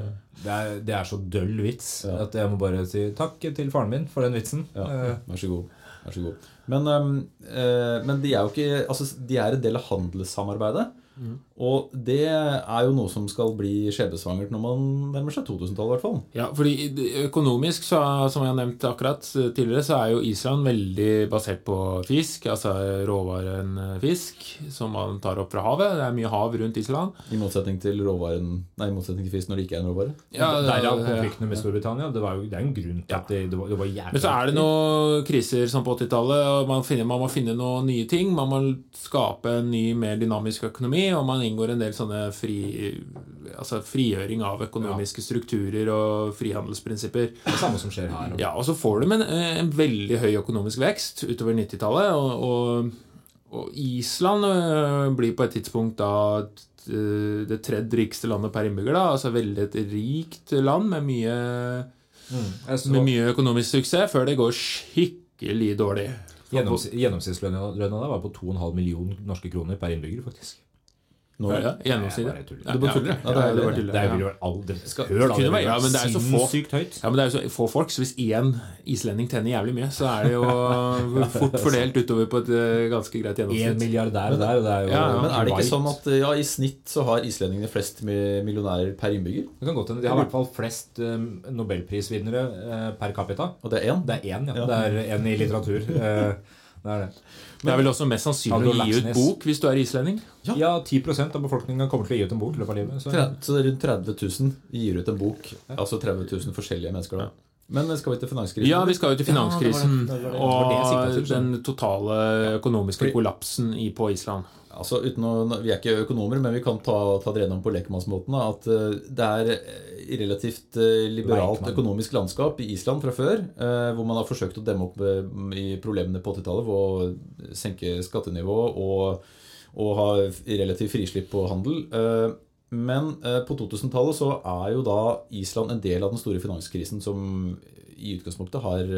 Det, er, det er så døll vits Ja. at jeg må bare si takk til faren min for den vitsen. Ja, Eh, vær så god. Vær så god. Men, øhm, øh, men de er jo ikke Altså, de er en del av handelssamarbeidet. Og det er jo noe som skal bli skjebnesvangert når man nærmer seg 2000-tallet, i hvert fall. Ja, fordi økonomisk, så, som jeg har nevnt akkurat tidligere, så er jo Island veldig basert på fisk. Altså råvaren eh, fisk, som man tar opp fra havet. Det er mye hav rundt Island. I motsetning til råvaren Nei, i motsetning til fisk når det ikke er en råvare. Ja, Derav eh, konfliktene med Storbritannia. Det, var jo, det er jo en grunn til at det, det, var, det var jævlig Men så er det noen kriser som på 80-tallet, og man, finner, man må finne noen nye ting. Man må skape en ny, mer dynamisk økonomi, og man inngår en del sånne fri, altså frigjøring av økonomiske strukturer og frihandelsprinsipper. Det samme som skjer her. Ja, og så får du en, en veldig høy økonomisk vekst utover 90-tallet, og, og, og Island øh, blir på et tidspunkt da øh, det tredje rikeste landet per innbygger. da, altså veldig et rikt land med mye, mm, med mye økonomisk suksess, før det går skikkelig dårlig. Gjennoms, gjennomsnittslønna var på 2,5 millioner norske kroner per innbygger, faktisk. Nå, Ja, gjennomsnittet. tuller. Ja, bare tuller, ja. det, det var Det er Skal- Hør da, det være- ja, men det er jo så få-. Ja, men det er så få folk, så hvis én islending tjener jævlig mye, så er det jo fort fordelt utover på et øh, ganske greit gjennomsnitt. En milliardær der, det er jo Ja, ja. Men er det ikke sånn at ja, i snitt så har islendingene flest millionærer per innbygger? Det kan godt hende. De har i hvert fall flest eh, nobelprisvinnere eh, per capita. Og det er én? Det er én, ja. Ja. Det er én i litteratur. Eh, det er det. Det er vel også mest sannsynlig å gi ut bok hvis du er islending. Ja. Ja, 10 av befolkningen kommer til å gi ut en bok i løpet av livet. Så. Så rundt 30 000 gir ut en bok. Altså 30 000 forskjellige mennesker, da. Men skal vi til finanskrisen? Ja, vi skal jo til finanskrisen Ja, det var det. Det var det og den totale økonomiske kollapsen på Island. Altså, å, Vi er ikke økonomer, men vi kan ta, ta det gjennom på lekemannsmåten. At eh, det er eh, relativt eh, liberalt Leikmann. økonomisk landskap i Island fra før. Hvor man har forsøkt å demme opp i problemene på 80-tallet ved å senke skattenivået og, og ha relativt frislipp på handel. Men på 2000-tallet så er jo da Island en del av den store finanskrisen som i utgangspunktet har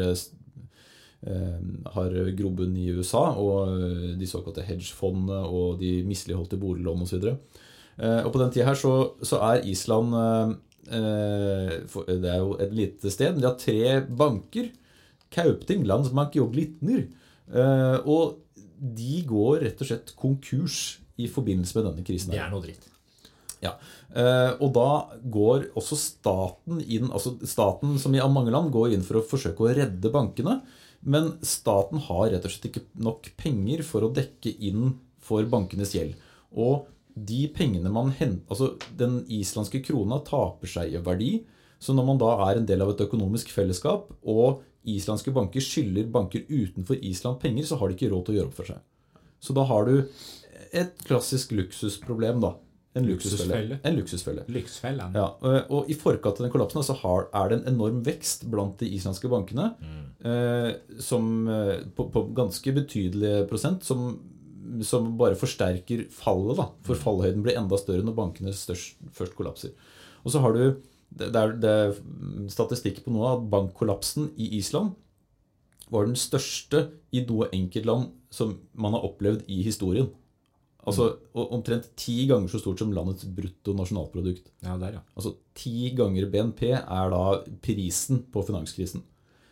har grobunn i USA, og eh, de såkalte hedgefondene og de misligholdte boliglån osv. Eh, og på den tida her så, så er Island eh, eh, Det er jo et lite sted. men De har tre banker. Kaupting, Landsbank og Glitner. Eh, og de går rett og slett konkurs i forbindelse med denne krisen. Det er noe dritt. Ja, eh, Og da går også staten inn altså Staten, som i mange land, går inn for å forsøke å redde bankene. Men staten har rett og slett ikke nok penger for å dekke inn for bankenes gjeld. Og de pengene man henter Altså, den islandske krona taper seg i verdi. Så når man da er en del av et økonomisk fellesskap, og islandske banker skylder banker utenfor Island penger, så har de ikke råd til å gjøre opp for seg. Så da har du et klassisk luksusproblem, da. En luksusfelle. En luksusfelle. Lyksfellen. Ja, og- og i forkant av den kollapsen så har, er det en enorm vekst blant de islandske bankene. Eh, som eh, på, på ganske betydelige prosent, som, som bare forsterker fallet. da, For fallhøyden blir enda større når bankene størst, først kollapser. Og så har du det, er, det er statistikk på noe at bankkollapsen i Island var den største i noe enkeltland som man har opplevd i historien. Altså Omtrent ti ganger så stort som landets brutto nasjonalprodukt. Ja, der, ja. Altså ti ganger BNP er da prisen på finanskrisen.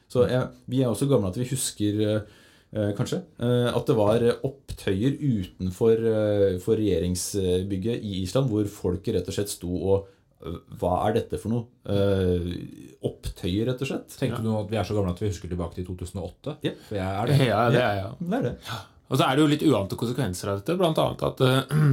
Så jeg, vi er også gamle at vi husker eh, kanskje eh, at det var opptøyer utenfor eh, regjeringsbygget i Island hvor folket rett og slett sto og eh, Hva er dette for noe? Uh, opptøyer, rett og slett. Tenker du at vi er så gamle at vi husker tilbake til 2008? Ja. For jeg er det. Ja, det er jeg. Det er det. Og så er det jo litt uante konsekvenser av dette, annet at eh,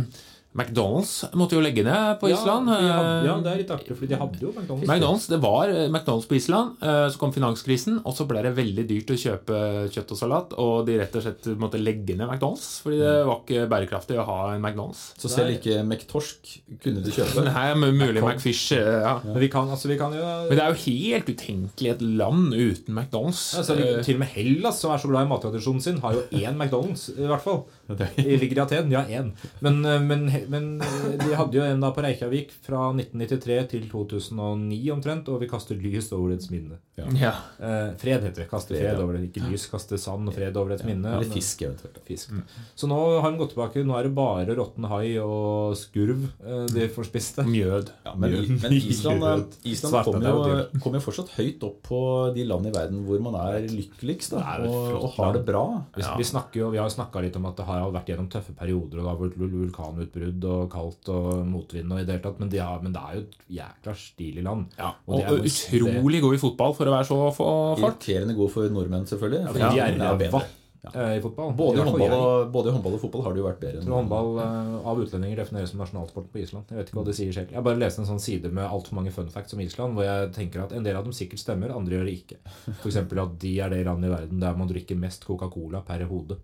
McDonald's måtte jo legge ned på Island. Ja, de hadde, Eh, ja, det er litt artig, for de hadde jo McDonald's. McDonald's, Det var eh, McDonald's på Island, eh, så kom finanskrisen, og så ble det veldig dyrt å kjøpe kjøtt og salat, og de rett og slett måtte legge ned McDonald's, fordi det var ikke bærekraftig å ha en McDonald's. Så selv ikke McTorsk kunne du kjøpe. Nei, mulig McFish eh, ja. Men vi kan, altså, vi kan jo Men det er jo helt utenkelig et land uten McDonald's. Eh, Til og med Hellas, som er så glad i mattradisjonen sin, har jo én McDonald's, i hvert fall. De ligger i Aten, ja, én. Men, eh, men, men eh, de hadde jo en da på Reykjavik fra 1993 til 2009 omtrent, og vi kaster lys over dets minne. ja. Eh, fred heter det. Kaste fred over det. Ikke lys, kaste sand og fred over dets minne. Eller fisk, eventuelt. Fisk. Så nå har de gått tilbake. Nå er det bare råtten hai og skurv eh, de får spist. Mjød. Ja, men, men Island, Island kommer er jo, kom jo fortsatt høyt opp på de land i verden hvor man er lykkeligst da, og, og har det bra. Vi, vi, snakker jo, vi har jo snakka litt om at det har vært gjennom tøffe perioder, og det har vært vulkanutbrudd og kaldt og motvind og i det hele tatt, men, de har, men det er jo et jækla stilig land. Og, og er- utrolig god i fotball for å være så få folk. Irriterende god for nordmenn, selvfølgelig. fordi de er bedre. ræva eh, i fotball. Både I håndball, og, både i håndball og fotball har det jo vært bedre. Enn håndball uh, av utlendinger defineres som nasjonalsport på Island. Jeg vet ikke hva det sier selv. Jeg bare leste en sånn side med altfor mange fun facts om Island, hvor jeg tenker at en del av dem sikkert stemmer, andre gjør det ikke. F.eks. at de er det landet i verden der man drikker mest Coca-Cola per hode.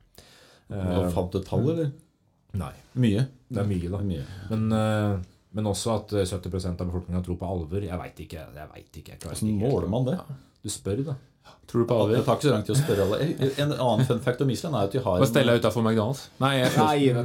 Eh, Og Fant du tall, eller? nei. Mye. Det er mye, da. Mye. Men, eh, men også at eh, 70% av befolkninga tror på alver. Jeg veit ikke. jeg vet ikke, Hvordan måler man det? Du spør, da. Tror du på Det tar ikke så lang tid å spørre alle. En annen fun fact om Island er at de har Bare stell deg utafor McDonald's. Nei, jeg,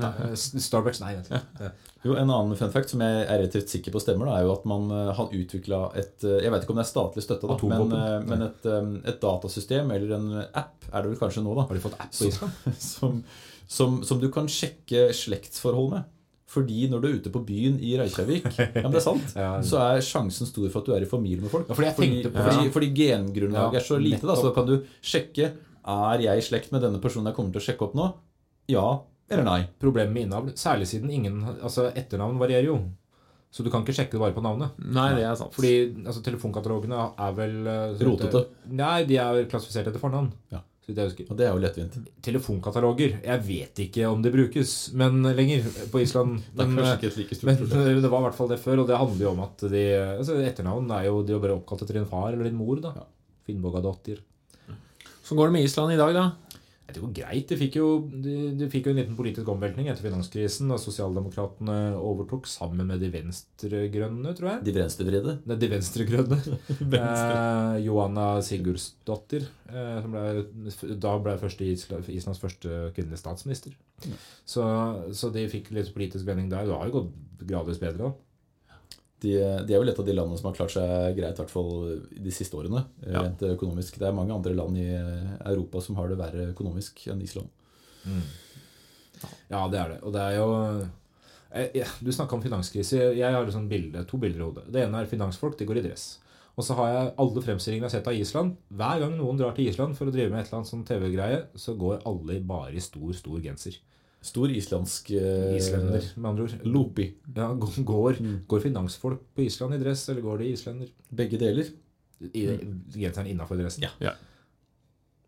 Nei. Starbucks, nei. vet. Jo, En annen fun fact som jeg er relativt sikker på stemmer, da, er jo at man eh, har utvikla et eh, Jeg vet ikke om det er statlig støtte, da, men, eh, men et, et datasystem eller en app er det vel kanskje nå, da, Har de fått app på Island? som, som, som du kan sjekke slektsforhold med. Fordi når du er ute på byen i Reykjavik, ja, men det er sant, Ja. så er sjansen stor for at du er i familie med folk. Ja, fordi fordi, på- fordi, fordi gengrunnlaget Ja, er så lite, da, så kan du sjekke Er jeg i slekt med denne personen jeg kommer til å sjekke opp nå. Ja eller nei. Problemet med innavl, særlig siden ingen Altså, etternavn varierer jo. Så du kan ikke sjekke det bare på navnet. nei, det er sant. Fordi altså, telefonkatalogene er vel eh, Rotete. Nei, de er klassifisert etter fornavn. Ja. Og det er jo lettvint. Telefonkataloger Jeg vet ikke om det brukes men lenger på Island. Det er Men, kanskje ikke et like stort men problem. det var i hvert fall det før, og det handler jo om at de altså, Etternavn er jo de er bare oppkalt etter din far eller din mor. da Ja. Finnbogadottir. Så går det med Island i dag, da? Det går greit. De fikk, jo, de, de fikk jo en liten politisk omveltning etter finanskrisen. Da sosialdemokratene overtok sammen med de venstregrønne, tror jeg. De venstrevridde. Nei, de venstregrønne. eh, Johanna Sigurdsdottir. Eh, som ble, da ble første Isla, Islands første kvinnelige statsminister. Så, så de fikk litt politisk vending der. Det har jo gått gradvis bedre. da De, de er vel et av de landene som har klart seg greit, i hvert fall de siste årene. Ja. Rent økonomisk. Det er mange andre land i Europa som har det verre økonomisk enn Island. Ja, det er det. Og det er jo jeg, Du snakka om finanskrise. Jeg har sånn bilde, to bilder i hodet. Det ene er finansfolk. De går i dress. Og så har jeg alle fremstillingene jeg har sett av Island. Hver gang noen drar til Island for å drive med et eller annet sånn TV-greie, så går alle bare i stor, stor genser. Stor islandsk eh, Islender, med andre ord. Lopi. Ja, går, går, går finansfolk på Island i dress, eller går de islender? Begge deler. I, genseren innafor dressen? Ja.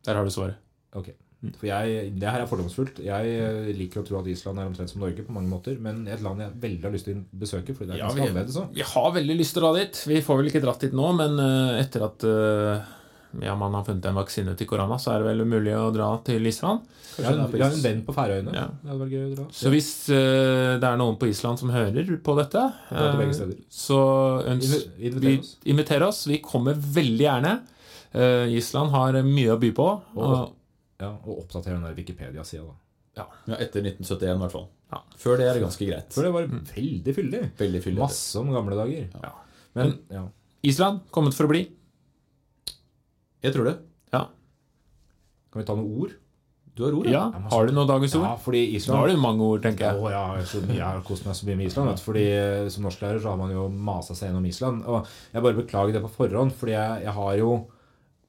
Der har du svaret. Ok. For jeg, Det her er fordomsfullt. Jeg eh, liker å tro at Island er omtrent som Norge på mange måter, men et land jeg veldig har lyst til å besøke, fordi det er Ja, vi- annerledes. Vi har veldig lyst til å dra dit. Vi får vel ikke dratt dit nå, men eh, etter at eh, ja, man har funnet en vaksine til korona, så er det vel mulig å dra til Island. Jeg har, er en, har en venn på Færøyene. Ja. Det hadde vært gøy å dra. Så hvis uh, det er noen på Island som hører på dette, uh, så vi Inviter oss. inviterer oss. Vi kommer veldig gjerne. Uh, Island har mye å by på. Og, Ja, og oppdater den der Wikipedia-sida, da. Ja, Etter 1971 i hvert fall. Ja. Før det er det ganske greit. Før det var veldig fyldig. Veldig fyldig. Masse om gamle dager. Ja. Men ja. Island kommet for å bli. Jeg tror det. Ja. kan vi ta noen ord? Du har ord, Ja, Har du noen dagens ord? Ja, fordi fordi Nå Island har du mange ord, tenker jeg. Å, ja, jeg, er så, jeg har kost meg så mye med Island. Vet, fordi eh, Som norsklærer så har man jo masa seg gjennom Island. Og jeg bare beklager det på forhånd, fordi jeg, jeg har jo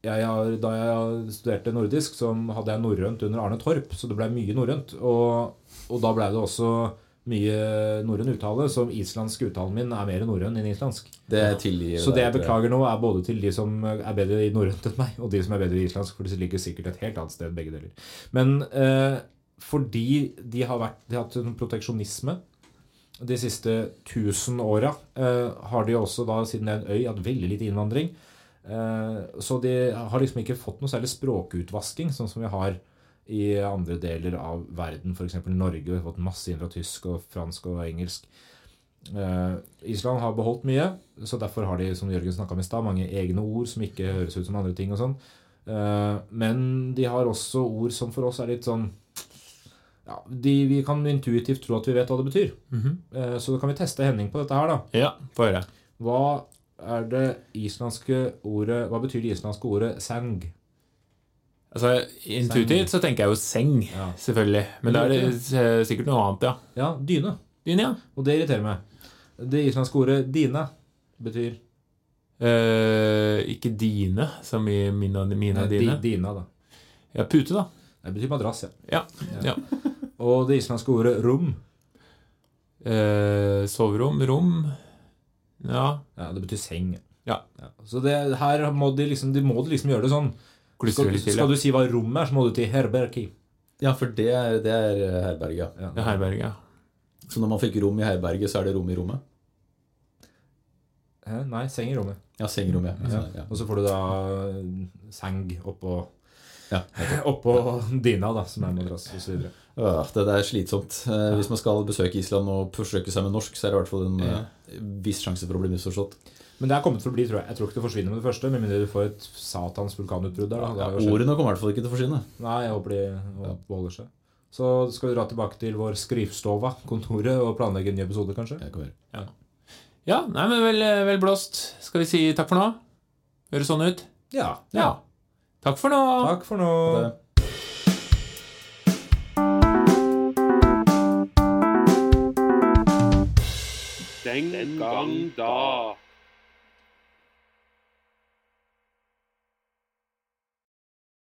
jeg har, Da jeg studerte nordisk, så hadde jeg norrønt under Arne Torp, så det ble mye norrønt. Og, og da ble det også mye norrøn uttale, så islandsk uttalen min er mer norrøn enn islandsk. Det tilgir Så det jeg beklager nå, er både til de som er bedre i norrønt enn meg, og de som er bedre i islandsk, for de ligger sikkert et helt annet sted, begge deler. Men eh, fordi de har, vært, de har hatt en proteksjonisme de siste 1000 åra eh, har de også da, siden det er en øy, hatt veldig lite innvandring. Eh, så de har liksom ikke fått noe særlig språkutvasking, sånn som vi har i andre deler av verden. F.eks. Norge. Vi har fått masse inn fra tysk og fransk og engelsk. Uh, Island har beholdt mye, så derfor har de som Jørgen snakket om i sted, mange egne ord som ikke høres ut som andre ting. og sånn. Uh, men de har også ord som for oss er litt sånn ja, de, Vi kan intuitivt tro at vi vet hva det betyr. Mm -hmm. uh, Så da kan vi teste Henning på dette her, da. Ja, få høre. Hva er det islandske ordet Hva betyr det islandske ordet sang? Altså, Intuitivt så tenker jeg jo seng, Ja. selvfølgelig. Men da er det sikkert noe annet, ja. Ja, dyne. Dyne, ja. Og det irriterer meg. Det islandske ordet dine betyr Eh, ikke dine, som i mina, og mine Nei, dine. Dina, da. Ja, pute, da. Det betyr madrass, ja. Ja. ja. Og det islandske ordet rom, Eh, soverom, rom Ja. ja, det betyr seng. Ja. Så det, her må de liksom, de må de liksom gjøre det sånn. Skal, litt til, skal ja. du si hva rommet er, så må du til herbergi. Ja, for det er, det er herberget. Ja. Er herberget. Så når man fikk rom i herberget, så er det rom i rommet? Hæ? Nei, seng i rommet. Ja, sengerom, ja. Ja. ja. Og så får du da eh, seng oppå Ja. Oppå dina, da, som er madrass osv. Ja, det det er slitsomt. Eh, Hvis man skal besøke Island og forsøke seg med norsk, så er det i hvert fall en Ja. eh, viss sjanse for å bli misforstått. Men det er kommet for å bli, tror jeg. Jeg tror ikke det forsvinner med det første, med mindre du får et satans vulkanutbrudd der. Da. Ja, har jo skjedd. ordene kommer i hvert fall ikke til å forsvinne. Nei, jeg håper de holder seg. Så skal vi dra tilbake til vår skrivstova, kontoret, og planlegge en ny episode, kanskje? Jeg kommer. Ja, nei, men vel, vel blåst. Skal vi si takk for nå? Høres sånn ut? Ja. Ja. Takk for nå. Takk for nå. Det- Den gang da.